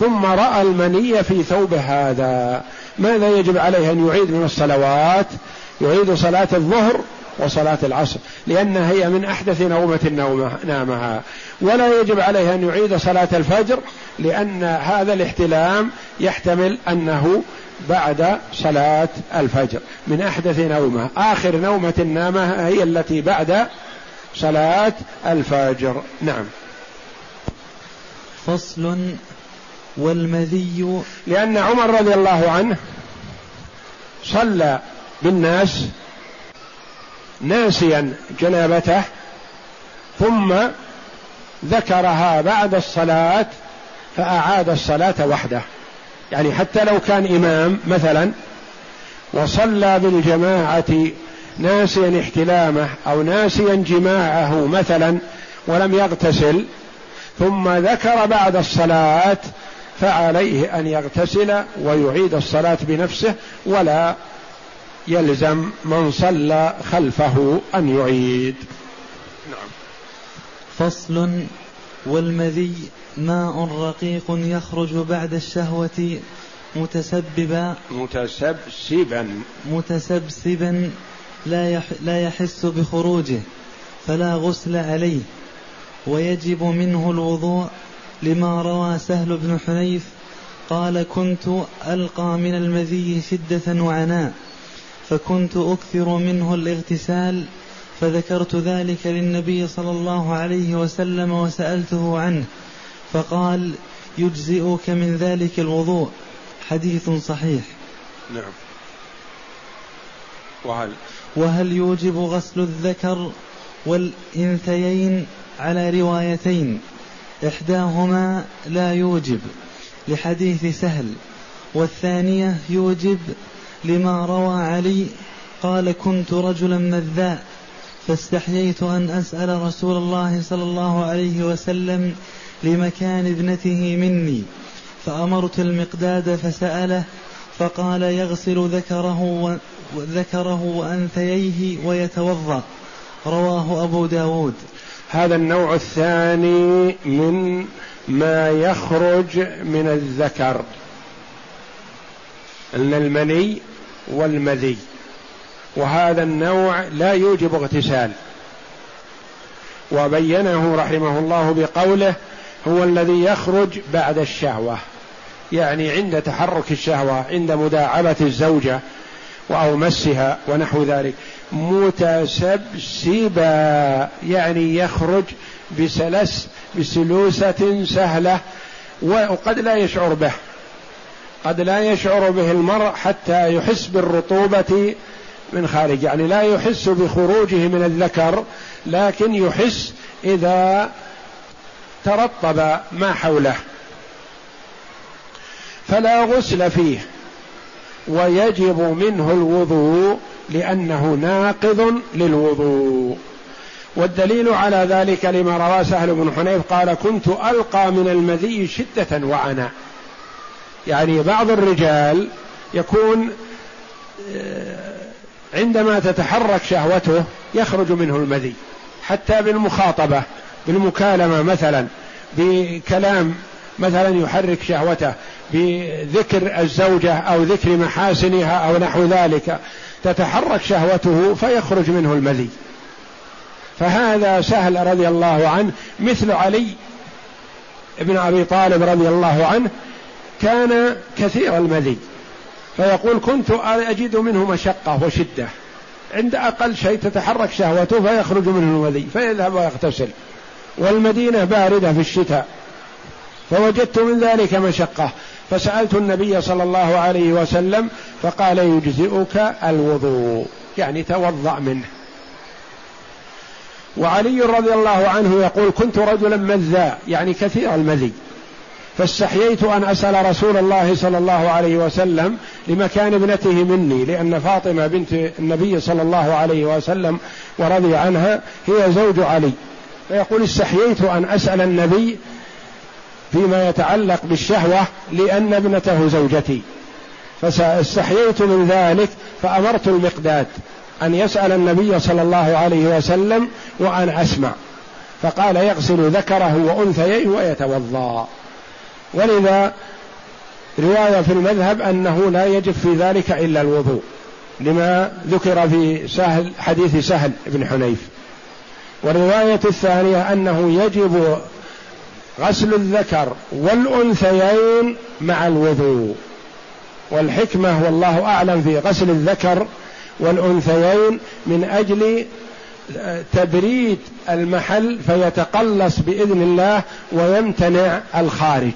ثم رأى المني في ثوب هذا. ماذا يجب عليه أن يعيد من الصلوات؟ يعيد صلاة الظهر وصلاة العصر لأنها هي من أحدث نومة نامها. ولا يجب عليه أن يعيد صلاة الفجر لأن هذا الاحتلام يحتمل أنه بعد صلاة الفجر. من أحدث نومة. آخر نومة نامها هي التي بعد صلاة الفجر. نعم. فصل والمذي. لأن عمر رضي الله عنه صلى بالناس ناسيا جنابته ثم ذكرها بعد الصلاة فأعاد الصلاة وحده. يعني حتى لو كان إمام مثلا وصلى بالجماعة ناسيا احتلامه أو ناسيا جماعة مثلا ولم يغتسل ثم ذكر بعد الصلاة فعليه أن يغتسل ويعيد الصلاة بنفسه ولا يلزم من صلى خلفه أن يعيد. نعم فصل والمذي ماء رقيق يخرج بعد الشهوة متسببا متسبسبا. متسبسبا لا يح لا يحس بخروجه فلا غسل عليه. ويجب منه الوضوء لما روى سهل بن حنيف قال كنت ألقى من المذي شدة وعناء فكنت أكثر منه الاغتسال فذكرت ذلك للنبي صلى الله عليه وسلم وسألته عنه فقال يجزئك من ذلك الوضوء. حديث صحيح. نعم. وهل؟ وهل يوجب غسل الذكر والإنثيين على روايتين؟ إحداهما لا يوجب لحديث سهل والثانية يوجب لما روى علي قال كنت رجلا مذاء. فاستحييت أن أسأل رسول الله صلى الله عليه وسلم لمكان ابنته مني فأمرت المقداد فسأله فقال يغسل ذكره وذكره وأنثييه ويتوضأ. رواه أبو داود. هذا النوع الثاني من ما يخرج من الذكر أن المني والمذي. وهذا النوع لا يوجب اغتسال. وبينه رحمه الله بقوله هو الذي يخرج بعد الشهوة يعني عند تحرك الشهوة عند مداعبة الزوجة أو مسها ونحو ذلك. متسبسبا يعني يخرج بسلس بسلوسة سهلة وقد لا يشعر به قد لا يشعر به المرء حتى يحس بالرطوبة من خارج يعني لا يحس بخروجه من الذكر لكن يحس إذا ترطب ما حوله. فلا غسل فيه ويجب منه الوضوء لأنه ناقض للوضوء. والدليل على ذلك لما روى سهل بن حنيف قال كنت ألقى من المذي شدة وعنا يعني بعض الرجال يكون آه، عندما تتحرك شهوته يخرج منه المذي. حتى بالمخاطبة بالمكالمة مثلا بكلام مثلا يحرك شهوته بذكر الزوجة أو ذكر محاسنها أو نحو ذلك تتحرك شهوته فيخرج منه المذي. فهذا سهل رضي الله عنه. مثل علي ابن أبي طالب رضي الله عنه كان كثير المذي. فيقول كنت أجد منه مشقة وشدة. عند أقل شيء تتحرك شهوته فيخرج منه المذي فيذهب ويغتسل. والمدينة باردة في الشتاء. فوجدت من ذلك مشقة. فسألت النبي صلى الله عليه وسلم فقال يجزئك الوضوء. يعني توضأ منه. وعلي رضي الله عنه يقول كنت رجلا مذاء يعني كثير المذي فاستحييت أن أسأل رسول الله صلى الله عليه وسلم لمكان ابنته مني لأن فاطمة بنت النبي صلى الله عليه وسلم ورضي عنها هي زوج علي. فيقول استحييت أن أسأل النبي فيما يتعلق بالشهوة لأن ابنته زوجتي. فاستحييت من ذلك فأمرت المقداد أن يسأل النبي صلى الله عليه وسلم وأن أسمع. فقال يغسل ذكره وانثيه ويتوضأ. ولذا رواية في المذهب أنه لا يجب في ذلك إلا الوضوء لما ذكر في سهل حديث سهل بن حنيف. والرواية الثانية أنه يجب غسل الذكر والأنثيين مع الوضوء. والحكمة والله أعلم في غسل الذكر والأنثيين من أجل تبريد المحل فيتقلص بإذن الله ويمتنع الخارج.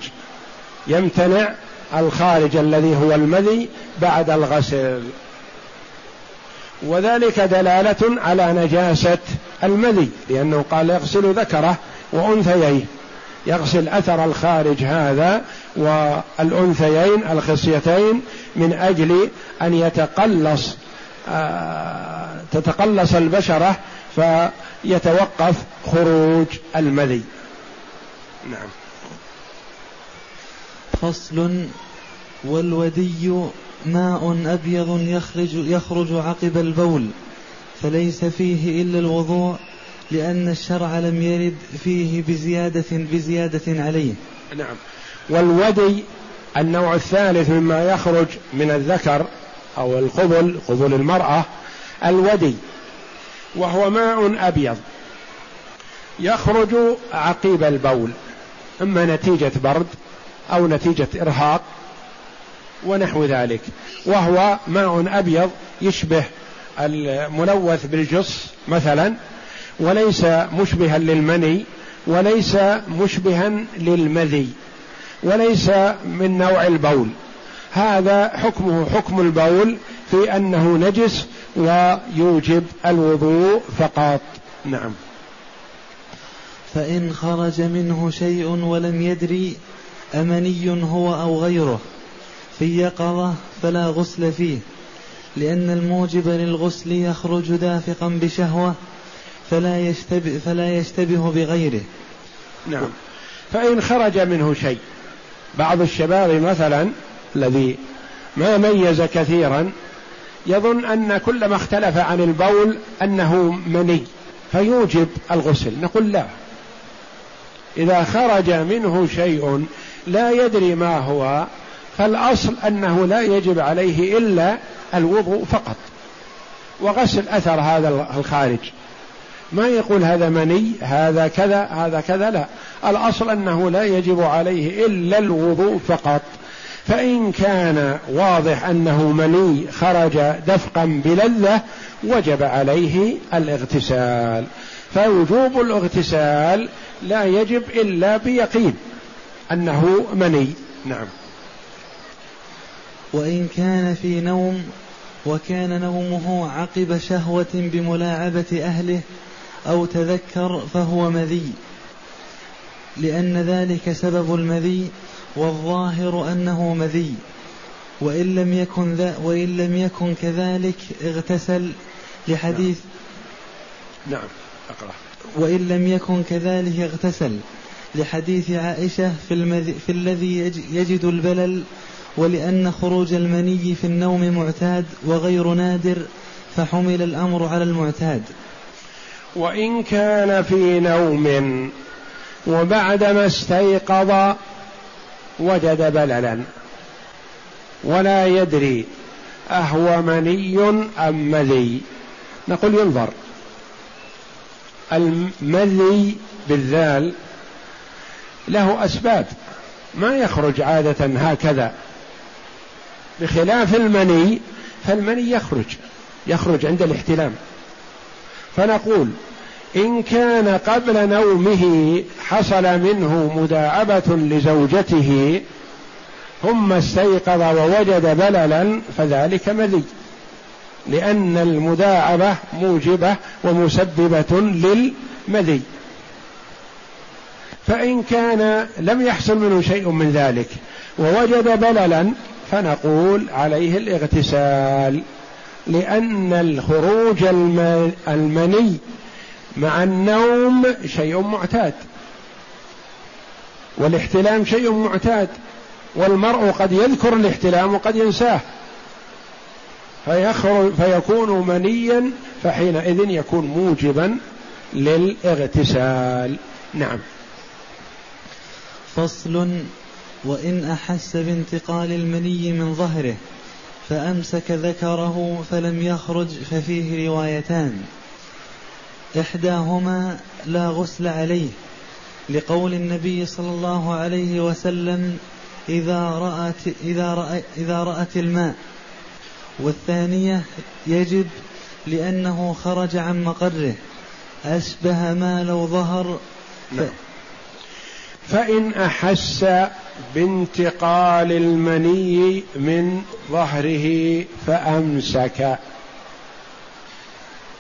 يمتنع الخارج الذي هو المذي بعد الغسل وذلك دلالة على نجاسة المذي لأنه قال يغسل ذكره وأنثييه. يغسل أثر الخارج هذا والأنثيين الخصيتين من أجل أن يتقلص آه، تتقلص البشرة فيتوقف خروج المذي. نعم. فصل والودي ماء أبيض يخرج, يخرج عقب البول فليس فيه إلا الوضوء لأن الشرع لم يرد فيه بزيادة بزيادة عليه. نعم. والودي النوع الثالث مما يخرج من الذكر أو القبل قبل المرأة الودي وهو ماء أبيض يخرج عقيب البول. إما نتيجة برد أو نتيجة إرهاق ونحو ذلك. وهو ماء أبيض يشبه الملوث بالجص مثلا وليس مشبها للمني وليس مشبها للمذي وليس من نوع البول. هذا حكمه حكم البول في أنه نجس ويوجب الوضوء فقط. نعم. فإن خرج منه شيء ولم يدري أمني هو أو غيره في يقظة فلا غسل فيه لأن الموجب للغسل يخرج دافقا بشهوة فلا يشتبه فلا يشتبه بغيره. نعم. فإن خرج منه شيء بعض الشباب مثلا الذي ما ميز كثيرا يظن أن كل ما اختلف عن البول أنه مني فيوجب الغسل. نقول لا. إذا خرج منه شيء لا يدري ما هو فالأصل أنه لا يجب عليه إلا الوضوء فقط وغسل أثر هذا الخارج. ما يقول هذا مني هذا كذا هذا كذا لا. الأصل أنه لا يجب عليه إلا الوضوء فقط. فإن كان واضح أنه مني خرج دفقا بلذة وجب عليه الاغتسال. فوجوب الاغتسال لا يجب إلا بيقين. أنه مني. نعم. وإن كان في نوم وكان نومه عقب شهوة بملاعبة أهله أو تذكر فهو مذي. لأن ذلك سبب المذي والظاهر أنه مذي. وإن لم يكن ذا وإن لم يكن كذلك اغتسل لحديث نعم, نعم. أقرأ. وإن لم يكن كذلك اغتسل. لحديث عائشة في, المذي في الذي يجد البلل ولأن خروج المني في النوم معتاد وغير نادر فحمل الأمر على المعتاد. وإن كان في نوم وبعدما استيقظ وجد بللا. ولا يدري أهو مني أم مذي. نقول ينظر. المذي بالذال له أسباب. ما يخرج عادة هكذا. بخلاف المني فالمني يخرج يخرج عند الاحتلام. فنقول إن كان قبل نومه حصل منه مداعبه لزوجته ثم استيقظ ووجد بللا فذلك مذي. لأن المداعبه موجبة ومسببة للمذي. فإن كان لم يحصل منه شيء من ذلك ووجد بللا فنقول عليه الاغتسال لأن الخروج المني مع النوم شيء معتاد والاحتلام شيء معتاد والمرء قد يذكر الاحتلام وقد ينساه فيخرج فيكون منيا فحينئذ يكون موجبا للاغتسال. نعم. فصل وإن أحس بانتقال المني من ظهره فأمسك ذكره فلم يخرج ففيه روايتان. إحداهما لا غسل عليه لقول النبي صلى الله عليه وسلم إذا رأت إذا رأت, إذا رأت الماء. والثانية يجب لأنه خرج عن مقره أشبه ما لو ظهر. ف... فإن أحس بانتقال المني من ظهره فأمسك.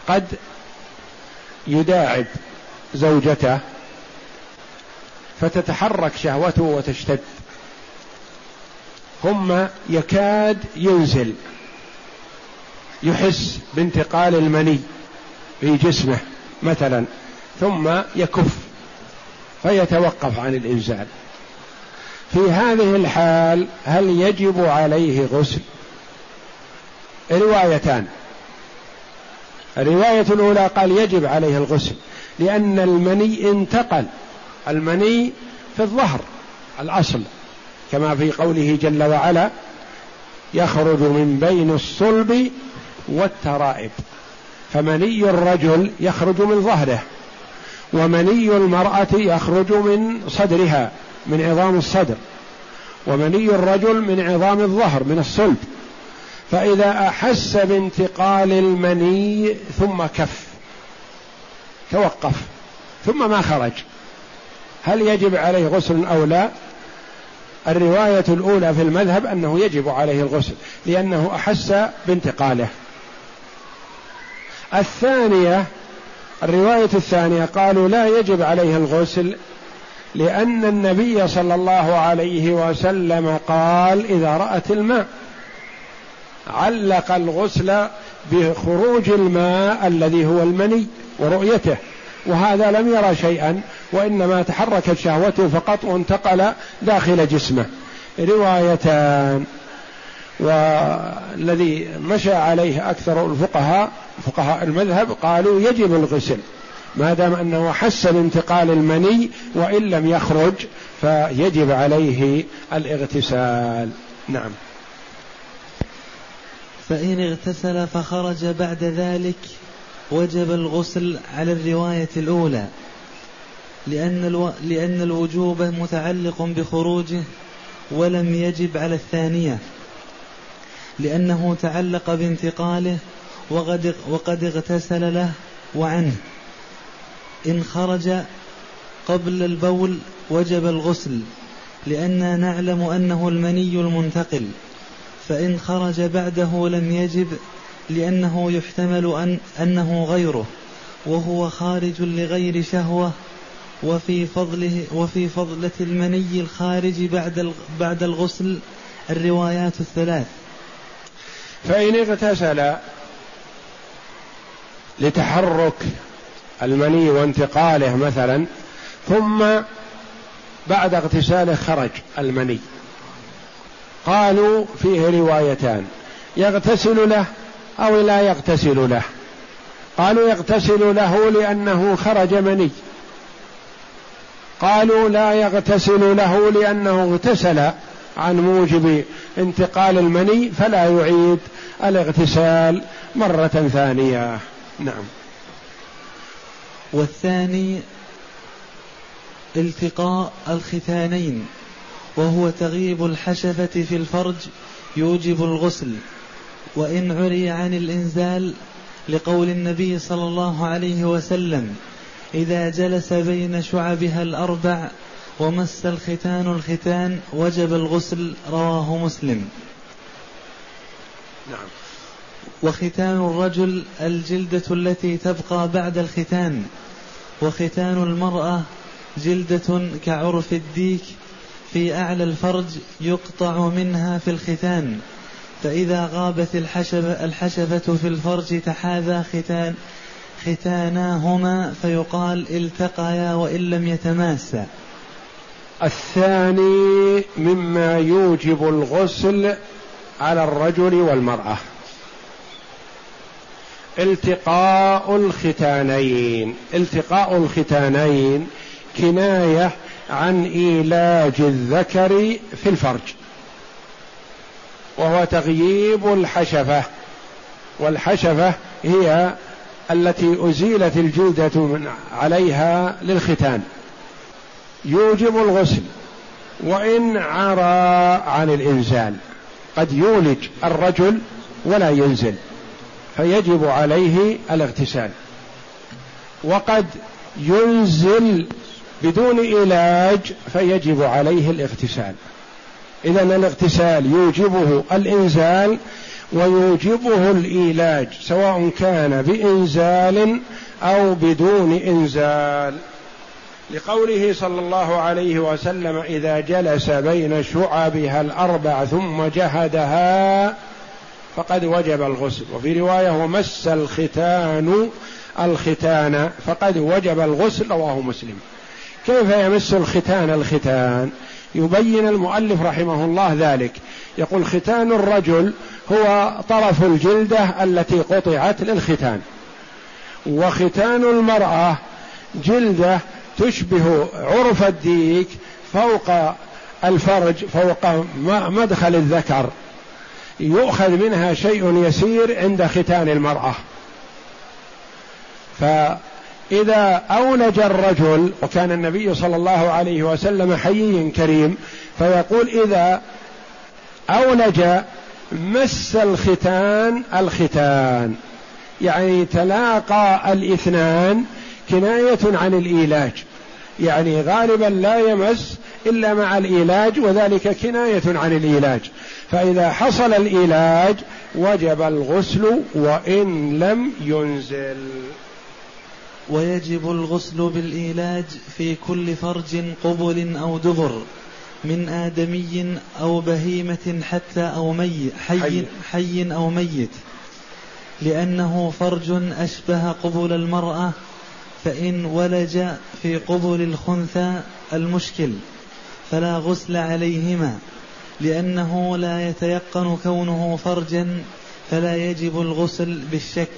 قد يداعب زوجته فتتحرك شهوته وتشتد. ثم يكاد ينزل. يحس بانتقال المني في جسمه مثلا. ثم يكف. فيتوقف عن الإنزال. في هذه الحال هل يجب عليه غسل؟ روايتان الرواية الأولى قال يجب عليه الغسل لأن المني انتقل. المني في الظهر الأصل. كما في قوله جل وعلا يخرج من بين الصلب والترائب. فمني الرجل يخرج من ظهره. ومني المرأة يخرج من صدرها من عظام الصدر. ومني الرجل من عظام الظهر من الصلب. فإذا أحس بانتقال المني ثم كف. توقف. ثم ما خرج. هل يجب عليه غسل أو لا؟ الرواية الأولى في المذهب أنه يجب عليه الغسل لأنه أحس بانتقاله. الثانية الرواية الثانية قالوا لا يجب عليه الغسل لأن النبي صلى الله عليه وسلم قال إذا رأت الماء علق الغسل بخروج الماء الذي هو المني ورؤيته وهذا لم يرى شيئا وإنما تحركت شهوته فقط وانتقل داخل جسمه. روايتان. والذي مشى عليه أكثر الفقهاء فقهاء المذهب قالوا يجب الغسل ما دام أنه حس بانتقال المني وإن لم يخرج فيجب عليه الاغتسال. نعم. فإن اغتسل فخرج بعد ذلك وجب الغسل على الرواية الأولى لأن, ألو... لأن الوجوب متعلق بخروجه ولم يجب على الثانية لأنه تعلق بانتقاله وقد, وقد اغتسل له وعنه. إن خرج قبل البول وجب الغسل لأننا نعلم أنه المني المنتقل. فإن خرج بعده لم يجب لأنه يحتمل أن أنه غيره. وهو خارج لغير شهوة وفي فضله وفي فضلة المني الخارج بعد بعد الغسل. الروايات الثلاث. فإن اغتسل لتحرك المني وانتقاله مثلا ثم بعد اغتساله خرج المني. قالوا فيه روايتان يغتسل له أو لا يغتسل له. قالوا يغتسل له لأنه خرج مني. قالوا لا يغتسل له لأنه اغتسل عن موجب انتقال المني فلا يعيد الاغتسال مرة ثانية. نعم. والثاني التقاء الختانين وهو تغيب الحشفة في الفرج يوجب الغسل. وإن عري عن الإنزال لقول النبي صلى الله عليه وسلم إذا جلس بين شعبها الأربع ومس الختان الختان وجب الغسل رواه مسلم. نعم. وختان الرجل الجلدة التي تبقى بعد الختان وختان المرأة جلدة كعرف الديك في أعلى الفرج يقطع منها في الختان. فإذا غابت الحشبة, الحشفة في الفرج تحاذى ختان ختاناهما فيقال التقيا وإن لم يتماسا. الثاني مما يوجب الغسل على الرجل والمرأة. التقاء الختانين التقاء الختانين كناية عن إيلاج الذكر في الفرج. وهو تغييب الحشفة. والحشفة هي التي أزيلت الجلدة من عليها للختان. يوجب الغسل. وإن عرى عن الإنزال. قد يولج الرجل ولا ينزل. فيجب عليه الاغتسال. وقد ينزل بدون علاج فيجب عليه الاغتسال. إذا الاغتسال يوجبه الإنزال ويوجبه الايلاج سواء كان بإنزال أو بدون إنزال. لقوله صلى الله عليه وسلم إذا جلس بين شعبها الأربع ثم جهدها فقد وجب الغسل. وفي رواية ومس الختان الختان فقد وجب الغسل رواه مسلم. كيف يمس الختان الختان؟ يبين المؤلف رحمه الله ذلك. يقول ختان الرجل هو طرف الجلدة التي قطعت للختان. وختان المرأة جلدة تشبه عرف الديك فوق الفرج فوق مدخل الذكر. يؤخذ منها شيء يسير عند ختان المرأة. فإذا أولج الرجل وكان النبي صلى الله عليه وسلم حيي كريم فيقول إذا أولج مس الختان الختان. يعني تلاقى الاثنان كناية عن الإيلاج. يعني غالبا لا يمس إلا مع الإيلاج وذلك كناية عن الإيلاج. فإذا حصل الإيلاج وجب الغسل وإن لم ينزل. ويجب الغسل بالإيلاج في كل فرج قبل أو دبر من آدمي أو بهيمة حتى أو ميت حي, حي, حي أو ميت. لأنه فرج أشبه قبل المرأة فإن ولج في قبل الخنثى المشكل. فلا غسل عليهما لأنه لا يتيقن كونه فرجا فلا يجب الغسل بالشك.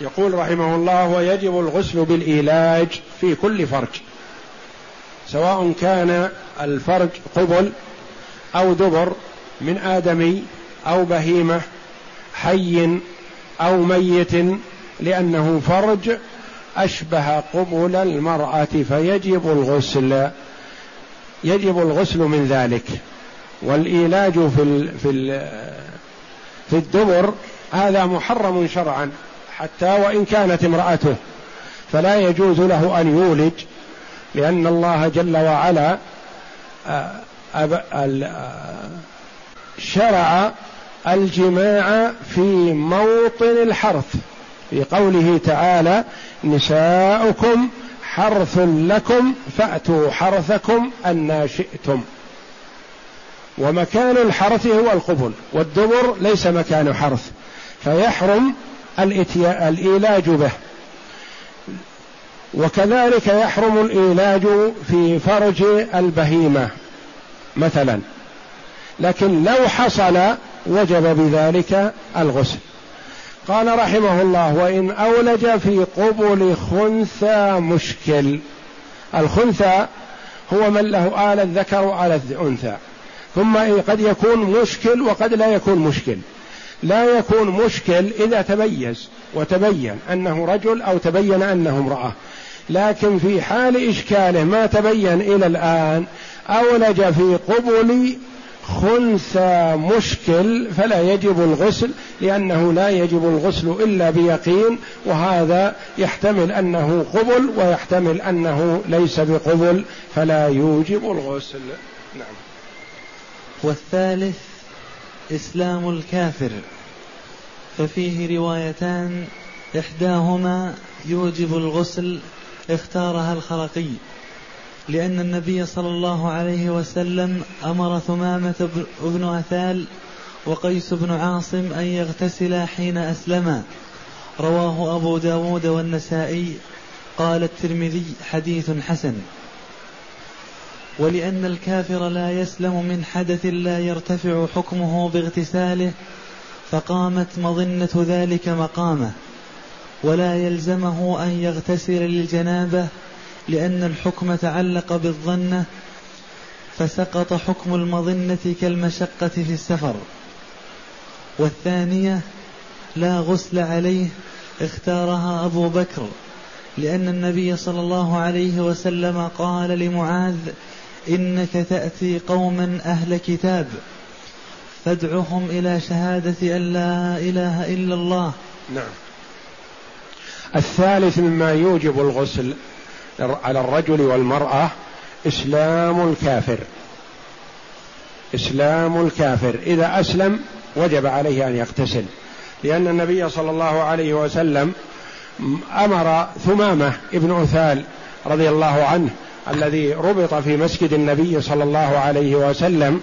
يقول رحمه الله ويجب الغسل بالإيلاج في كل فرج سواء كان الفرج قبل أو دبر من آدمي أو بهيمة حي أو ميت لأنه فرج أشبه قبل المرأة فيجب الغسل. يجب الغسل من ذلك. والإيلاج في ال في ال في الدبر هذا محرم شرعا حتى وإن كانت امرأته. فلا يجوز له أن يولج لأن الله جل وعلا آه، شرع الجماع في موطن الحرث. في قوله تعالى نساؤكم حرث لكم فأتوا حرثكم أن شئتم. ومكان الحرث هو القبل والدبر ليس مكان حرث فيحرم الإيلاج به. وكذلك يحرم الإيلاج في فرج البهيمة مثلا لكن لو حصل وجب بذلك الغسل. قال رحمه الله وإن أولج في قبل خنثى مشكل. الخنثى هو من له آلة ذكر وآلة أنثى ثم قد يكون مشكل وقد لا يكون مشكل. لا يكون مشكل إذا تميز وتبين أنه رجل أو تبين أنه امرأة. لكن في حال إشكاله ما تبين إلى الآن أولج في قبل خنثى مشكل فلا يجب الغسل لأنه لا يجب الغسل إلا بيقين وهذا يحتمل أنه قبل ويحتمل أنه ليس بقبل فلا يوجب الغسل. نعم. والثالث إسلام الكافر. ففيه روايتان إحداهما يوجب الغسل اختارها الخرقي لأن النبي صلى الله عليه وسلم أمر ثمامة بن أثال وقيس بن عاصم أن يغتسلا حين أسلما رواه أبو داود والنسائي. قال الترمذي حديث حسن. ولأن الكافر لا يسلم من حدث لا يرتفع حكمه باغتساله فقامت مظنة ذلك مقامه ولا يلزمه أن يغتسل للجنابة لأن الحكم تعلق بالظنة فسقط حكم المظنة كالمشقة في السفر. والثانية لا غسل عليه اختارها أبو بكر لأن النبي صلى الله عليه وسلم قال لمعاذ إنك تأتي قوما أهل كتاب فادعهم إلى شهادة أن لا إله إلا الله. نعم. الثالث مما يوجب الغسل على الرجل والمرأة إسلام الكافر. إسلام الكافر. إذا أسلم وجب عليه أن يغتسل. لأن النبي صلى الله عليه وسلم أمر ثمامة ابن أثال رضي الله عنه الذي ربط في مسجد النبي صلى الله عليه وسلم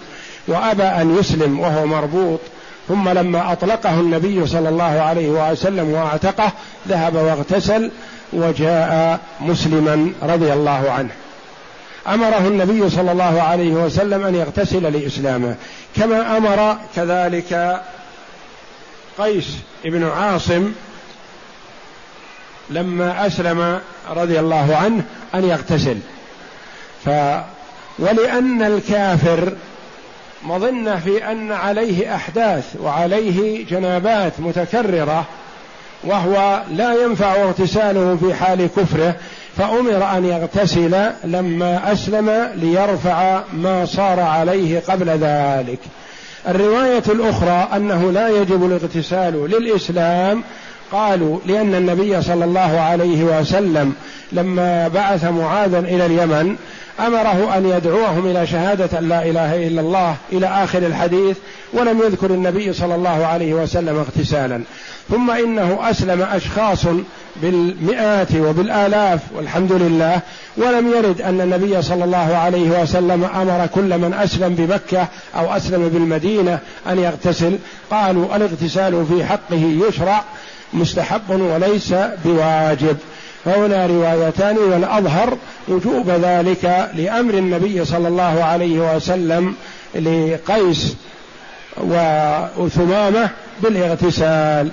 وأبى أن يسلم وهو مربوط ثم لما أطلقه النبي صلى الله عليه وسلم واعتقه ذهب واغتسل وجاء مسلما رضي الله عنه. أمره النبي صلى الله عليه وسلم أن يغتسل لإسلامه كما أمر كذلك قيس بن عاصم لما أسلم رضي الله عنه أن يغتسل. ف ولأن الكافر مظنة في أن عليه أحداث وعليه جنابات متكررة وهو لا ينفع اغتساله في حال كفره فأمر أن يغتسل لما أسلم ليرفع ما صار عليه قبل ذلك. الرواية الأخرى أنه لا يجب الاغتسال للإسلام قالوا لأن النبي صلى الله عليه وسلم لما بعث معاذا إلى اليمن أمره أن يدعوهم إلى شهادة أن لا إله إلا الله إلى آخر الحديث ولم يذكر النبي صلى الله عليه وسلم اغتسالا. ثم إنه أسلم أشخاص بالمئات وبالآلاف والحمد لله. ولم يرد أن النبي صلى الله عليه وسلم أمر كل من أسلم بمكة أو أسلم بالمدينة أن يغتسل. قالوا الاغتسال في حقه يشرع مستحب وليس بواجب. فهنا روايتان والأظهر وجوب ذلك لأمر النبي صلى الله عليه وسلم لقيس وثمامة بالاغتسال.